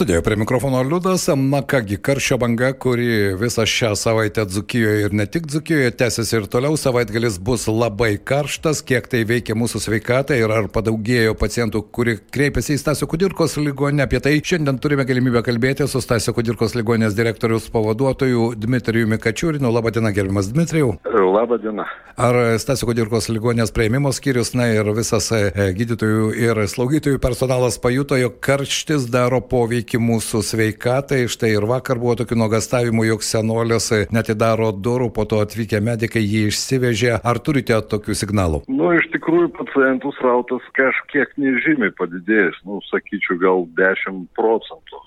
Studijoje prie mikrofono Liudas, na kągi, karščio banga, kuri visą šią savaitę Dzukijoje ir ne tik Dzukijoje tęsiasi ir toliau, savaitgalis bus labai karštas, kiek tai veikia mūsų sveikatą ir ar padaugėjo pacientų, kurie kreipiasi į Stasio Kudirkos ligonę. Apie tai šiandien turime galimybę kalbėti su Stasio Kudirkos ligonės direktorius pavaduotoju Dmitrijumi Kačiūrinu. Labadiena, gerbiamas Dmitrijau. Labadiena. Ar Stasio Kudirkos ligonės prieimimo skyrius, na ir visas e, gydytojų ir slaugytojų personalas pajuto, jog karštis daro poveikį mūsų sveikatai. Štai ir vakar buvo tokių nuogastavimų, jog senolis netidaro durų, po to atvykę medikai jį išsivežė. Ar turite tokių signalų? Nu, iš tikrųjų, pacientų srautas kažkiek nežymiai padidėjęs, nu, sakyčiau, gal 10 procentų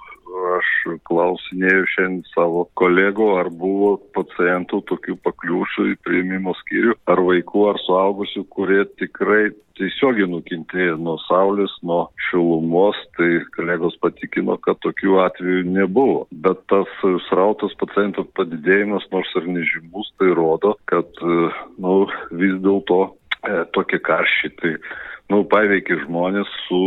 aš klausinėjau šiandien savo kolegų, ar buvo pacientų tokių pakliūšų į prieimimo skyrių, ar vaikų, ar suaugusių, kurie tikrai tiesiogiai nukentėjo nuo saulės, nuo šilumos, tai kolegos patikino, kad tokių atvejų nebuvo. Bet tas srautas pacientų padidėjimas, nors ir nežymus, tai rodo, kad nu, vis dėlto e, tokie karščiai, tai nu, paveikia žmonės su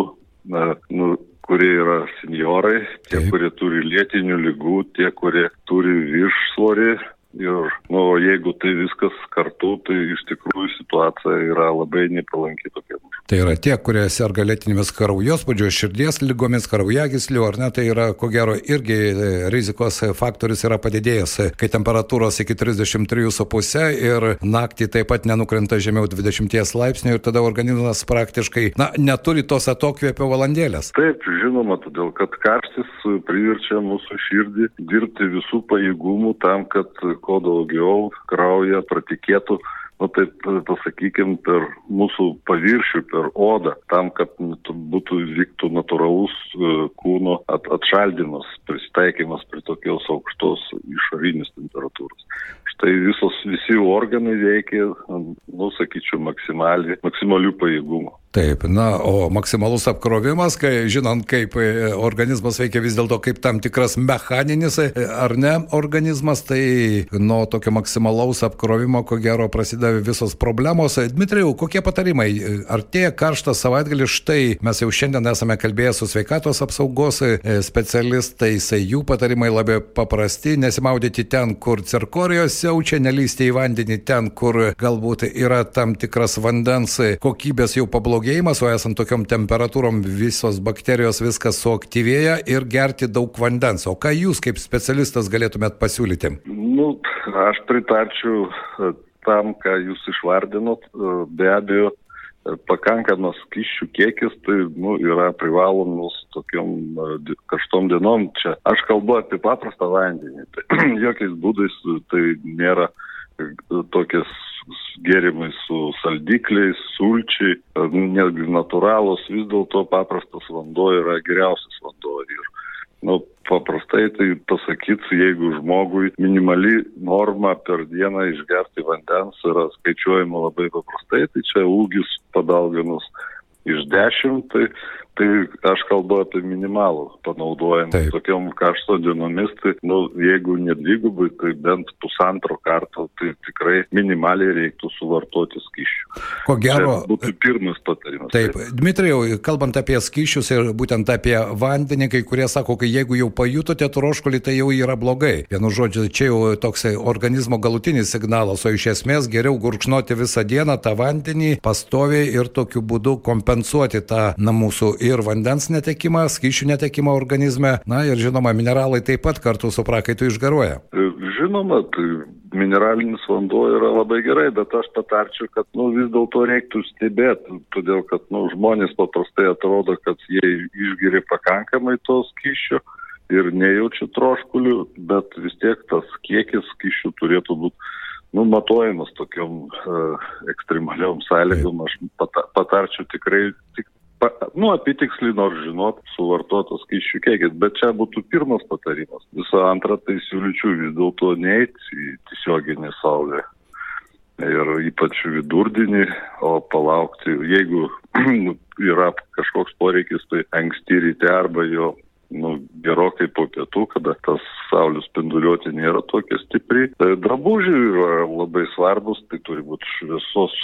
na, nu, kurie yra seniorai, tie, Taip. kurie turi lėtinių lygų, tie, kurie turi viršsvorį. Ir, nu, jeigu tai viskas kartu, tai iš tikrųjų situacija yra labai nepalanki tokia. Tai yra tie, kurie serga lėtinėmis kraujospūdžio, širdies lygomis, kraujagyslių, ar ne, tai yra, ko gero, irgi e, rizikos faktorius yra padidėjęs, kai temperatūros iki 33,5 ir naktį taip pat nenukrenta žemiau 20 laipsnių ir tada organizmas praktiškai, na, neturi tos atokvėpio valandėlės. Taip, žinoma, todėl kad karštis priverčia mūsų širdį dirbti visų pajėgumų tam, kad kuo daugiau kraują pratikėtų nu taip pasakykim per mūsų paviršių per odą tam kad būtų vyktų natūralus e, kūno at atšaldymas prisitaikymas prie tokios aukštos išorinės temperatūros. Štai visos visi organai veikia nu sakyčiau maksimaliai maksimaliu pajėgumu Taip, na, o maksimalus apkrovimas, kai žinant, kaip e, organizmas veikia vis dėlto kaip tam tikras mechaninis e, ar ne organizmas, tai nuo tokio maksimalaus apkrovimo, ko gero, prasideda visos problemos. Dmitrijau, kokie patarimai? Artėja karštas savaitgalis, štai mes jau šiandien esame kalbėję su sveikatos apsaugos e, specialistais, jų patarimai labai paprasti, nesimaudyti ten, kur cirkorijos siaučia, nelysti į vandenį ten, kur galbūt yra tam tikras vandens kokybės jau pablogėjimas pablogėjimas, o esant tokiom temperatūrom visos bakterijos viskas suaktyvėja ir gerti daug vandens. O ką jūs kaip specialistas galėtumėt pasiūlyti? Nu, aš pritarčiau e, tam, ką jūs išvardinot. E, be abejo, e, pakankamas kiščių kiekis, tai nu, yra privalomus tokiom karštom dienom. Čia aš kalbu apie paprastą vandenį. Tai jokiais būdais tai nėra tokias gėrimai su saldikliais, sulčiai, netgi natūralus, vis dėlto paprastas vanduo yra geriausias vanduo. Ir, nu, paprastai tai pasakyti, jeigu žmogui minimali norma per dieną išgerti vandens yra skaičiuojama labai paprastai, tai čia ūgis padauginus iš dešimt, tai Tai aš kalbu apie minimalų panaudojimą. Taip. Tokiom karšto dienomis, tai nu, jeigu ne dvigubai, tai bent pusantro karto, tai tikrai minimaliai reiktų suvartoti skyšių. Ko gero. Čia būtų pirmas patarimas. Taip, taip. Dmitrijau, kalbant apie skyšius ir būtent apie vandenį, kai kurie sako, kad jeigu jau pajutote troškulį, tai jau yra blogai. Vienu žodžiu, čia jau toks organizmo galutinis signalas, o iš esmės geriau gurkšnoti visą dieną tą vandenį pastoviai ir tokiu būdu kompensuoti tą na, mūsų ir vandens netekimą, skyšių netekimą organizme, na ir žinoma, mineralai taip pat kartu su prakaitu išgaruoja. Žinoma, tai mineralinis vanduo yra labai gerai, bet aš patarčiau, kad nu, vis dėlto reiktų stebėti, todėl kad nu, žmonės paprastai atrodo, kad jie išgeria pakankamai to skyšio ir nejaučia troškulių, bet vis tiek tas kiekis skyšių turėtų būti nu, matuojamas tokiom uh, ekstremaliom sąlygom. Aš patarčiau tikrai tik pa, nu, apitiksliai nors žinot suvartotos skaičių kiekis, bet čia būtų pirmas patarimas. Visą antrą tai siūlyčiau vis dėlto neiti į tiesioginį saulę. Ir ypač vidurdienį, o palaukti, jeigu yra kažkoks poreikis, tai anksti ryte arba jo nu, gerokai po pietų, kada tas saulės spinduliuotė nėra tokia stipri. Tai drabužiai yra labai svarbus, tai turi būti šviesos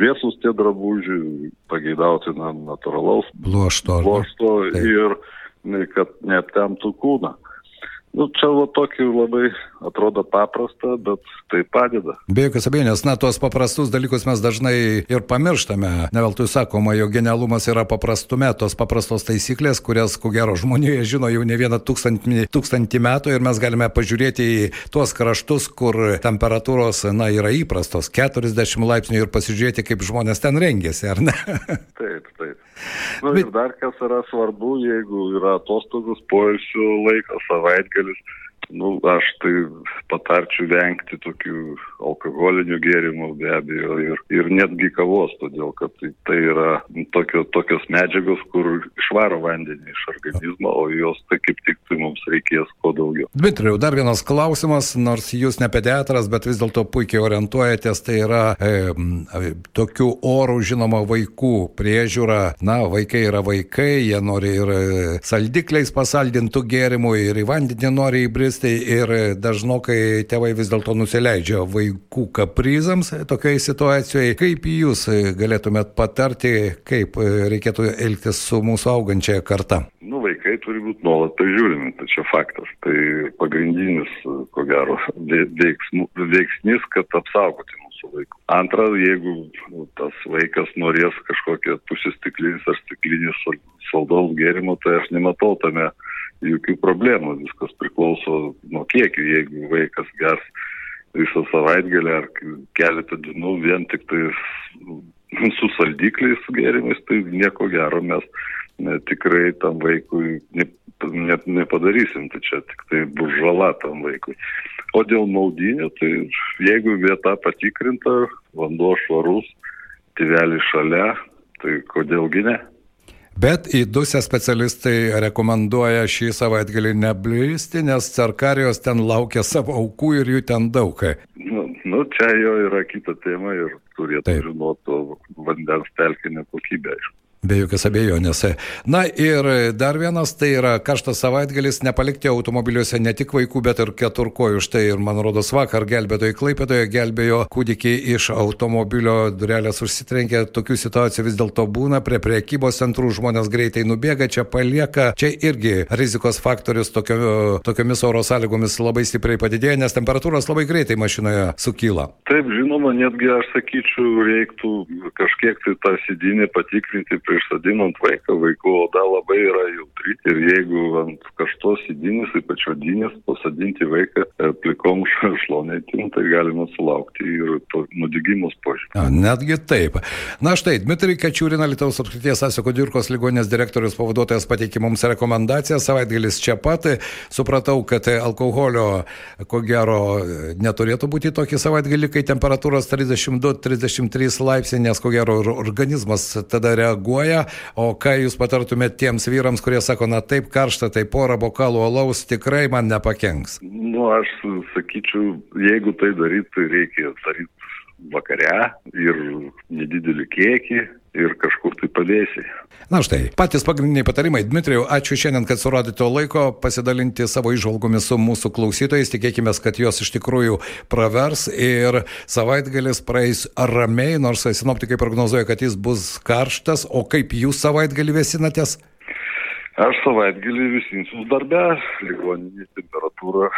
šviesus tie drabužiai, pageidautina natūralaus pluošto, pluošto ir kad neaptemtų kūną. Nu, čia va tokį labai atrodo paprasta, bet tai padeda. Be jokios abejonės, na, tuos paprastus dalykus mes dažnai ir pamirštame. Neveltui sakoma, jo genialumas yra paprastume, tos paprastos taisyklės, kurias, ko gero, žmonėje žino jau ne vieną tūkstantį, tūkstantį metų ir mes galime pažiūrėti į tuos kraštus, kur temperatūros, na, yra įprastos 40 laipsnių ir pasižiūrėti, kaip žmonės ten rengiasi, ar ne? Taip, Nu, Bet... Ir dar kas yra svarbu, jeigu yra atostogos, poilsio laikas, savaitgalis, nu, aš tai patarčiau vengti tokių alkoholinių gėrimų be abejo ir, ir netgi kavos, todėl kad tai, tai yra tokio, tokios medžiagos, kur išvaro vandenį iš organizmo, o jos tai kaip tik tai mums reikės kuo daugiau. Dmitrijau, dar vienas klausimas, nors jūs ne pediatras, bet vis dėlto puikiai orientuojatės, tai yra e, tokių orų žinoma vaikų priežiūra. Na, vaikai yra vaikai, jie nori ir saldikliais pasaldintų gėrimų, ir į vandenį nori įbristi tai ir dažnokai tėvai vis dėlto nusileidžia vaikų kaprizams tokioje situacijoje. Kaip jūs galėtumėt patarti, kaip reikėtų elgtis su mūsų augančiaja karta? Nu, vaikai turi būti nuolat prižiūrimi, tai čia faktas. Tai pagrindinis, ko gero, veiksnys, kad apsaugoti mūsų vaikų. Antra, jeigu tas vaikas norės kažkokią pusistiklinis ar stiklinis saldaus gėrimo, tai aš nematau tame jokių problemų, viskas priklauso nuo kiekio, jeigu vaikas gers visą savaitgalį ar keletą dienų vien tik tai su saldikliais gėrimais, tai nieko gero mes ne, tikrai tam vaikui ne, net nepadarysim, tai čia tik tai bus žala tam vaikui. O dėl maudinių, tai jeigu vieta patikrinta, vanduo švarus, tėvelis šalia, tai kodėlgi ne? Bet įdusę specialistai rekomenduoja šį savaitgalį neblisti, nes cerkarijos ten laukia savo aukų ir jų ten daug. Nu, nu čia jo yra kita tema ir turėtų žinoti vandens telkinio kokybę. Aišku. Be jokios abejonės. Na ir dar vienas, tai yra karštas savaitgalis, nepalikti automobiliuose ne tik vaikų, bet ir keturkojų. Štai ir man rodos vakar gelbėtojai Klaipėdoje gelbėjo kūdikį iš automobilio, durelės užsitrenkė, tokių situacijų vis dėlto būna, prie priekybos centrų žmonės greitai nubėga, čia palieka, čia irgi rizikos faktorius tokio, tokiomis oro sąlygomis labai stipriai padidėja, nes temperatūros labai greitai mašinoje sukyla. Taip, žinoma, netgi aš sakyčiau, reiktų kažkiek tai tą sėdinę patikrinti prieš sadinant vaiką, vaikų oda labai yra jautri ir jeigu ant kažtos įdinės, ypač odinės, pasadinti vaiką e, plikom šlonėtim, tai galima sulaukti ir nudigimus požymį. Netgi taip. Na štai, Dmitrij Kačiūrina, Lietuvos apskrities Asiko Dirkos ligonės direktorius pavaduotojas pateikė mums rekomendaciją, savaitgalis čia pat, supratau, kad alkoholio, ko gero, neturėtų būti tokį savaitgalį, kai temperatūros 32-33 laipsniai, nes ko gero organizmas tada reaguoja reaguoja, o ką jūs patartumėte tiems vyrams, kurie sako, na taip karšta, tai porą bokalų alaus tikrai man nepakenks? Nu, aš sakyčiau, jeigu tai daryti, tai reikia daryti vakare ir nedidelį kiekį ir kažkur tai padėsi. Na štai, patys pagrindiniai patarimai. Dmitrijau, ačiū šiandien, kad suradėte laiko pasidalinti savo išvalgomis su mūsų klausytojais. Tikėkime, kad jos iš tikrųjų pravers ir savaitgalis praeis ramiai, nors sinoptikai prognozuoja, kad jis bus karštas. O kaip jūs savaitgalį vėsinatės? Aš savaitgalį visinsiu darbę, ligoninė temperatūra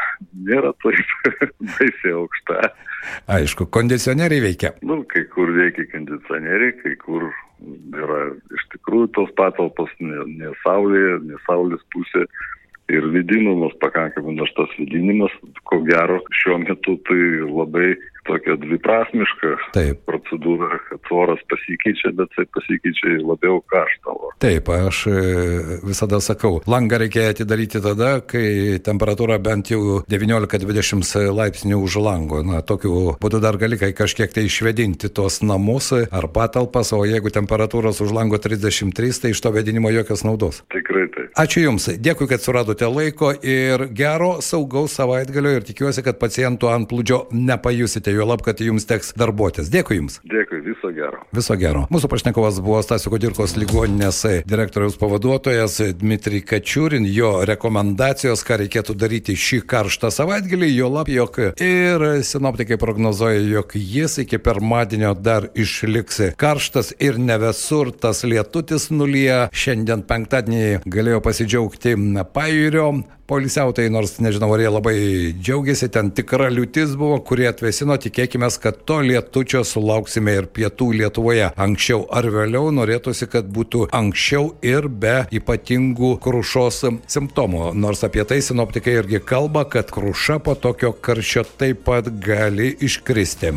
nėra taip baisiai aukšta. Aišku, kondicionieriai veikia. Nu, kai kur veikia kondicionieriai, kai kur yra iš tikrųjų tos patalpos ne, ne saulėje, ne saulės pusė, ir vidinimas pakankamai, nors tas vidinimas, ko gero, šiuo metu tai labai tokia dviprasmiška Taip. procedūra, kad oras pasikeičia, bet tai pasikeičia labiau karštą orą. Taip, aš e, visada sakau, langą reikia atidaryti tada, kai temperatūra bent jau 19-20 laipsnių už lango. Na, tokiu būdu dar gali kai kažkiek tai išvedinti tos namus ar patalpas, o jeigu temperatūros už lango 33, tai iš to vedinimo jokios naudos. Tikrai taip. Ačiū Jums, dėkui, kad suradote laiko ir gero, saugaus savaitgalio ir tikiuosi, kad pacientų antplūdžio nepajusite, jo lab, kad Jums teks darbuotis. Dėkui Jums. Dėkui, viso gero. Viso gero. Mūsų pašnekovas buvo Stasio Kodirkos ligoninės direktoriaus pavaduotojas Dmitrij Kačiūrin, jo rekomendacijos, ką reikėtų daryti šį karštą savaitgalį, jo lab, jog ir sinoptikai prognozuoja, jog jis iki pirmadienio dar išliks karštas ir ne visur tas lietutis nulyja. Šiandien penktadienį galėjo pasidžiaugti pajūrio polisiautojai, nors nežinau, ar jie labai džiaugiasi, ten tikra liūtis buvo, kurie atvesino, tikėkime, kad to lietučio sulauksime ir pietų Lietuvoje. Anksčiau ar vėliau norėtųsi, kad būtų anksčiau ir be ypatingų krušos simptomų. Nors apie tai sinoptikai irgi kalba, kad kruša po tokio karščio taip pat gali iškristi.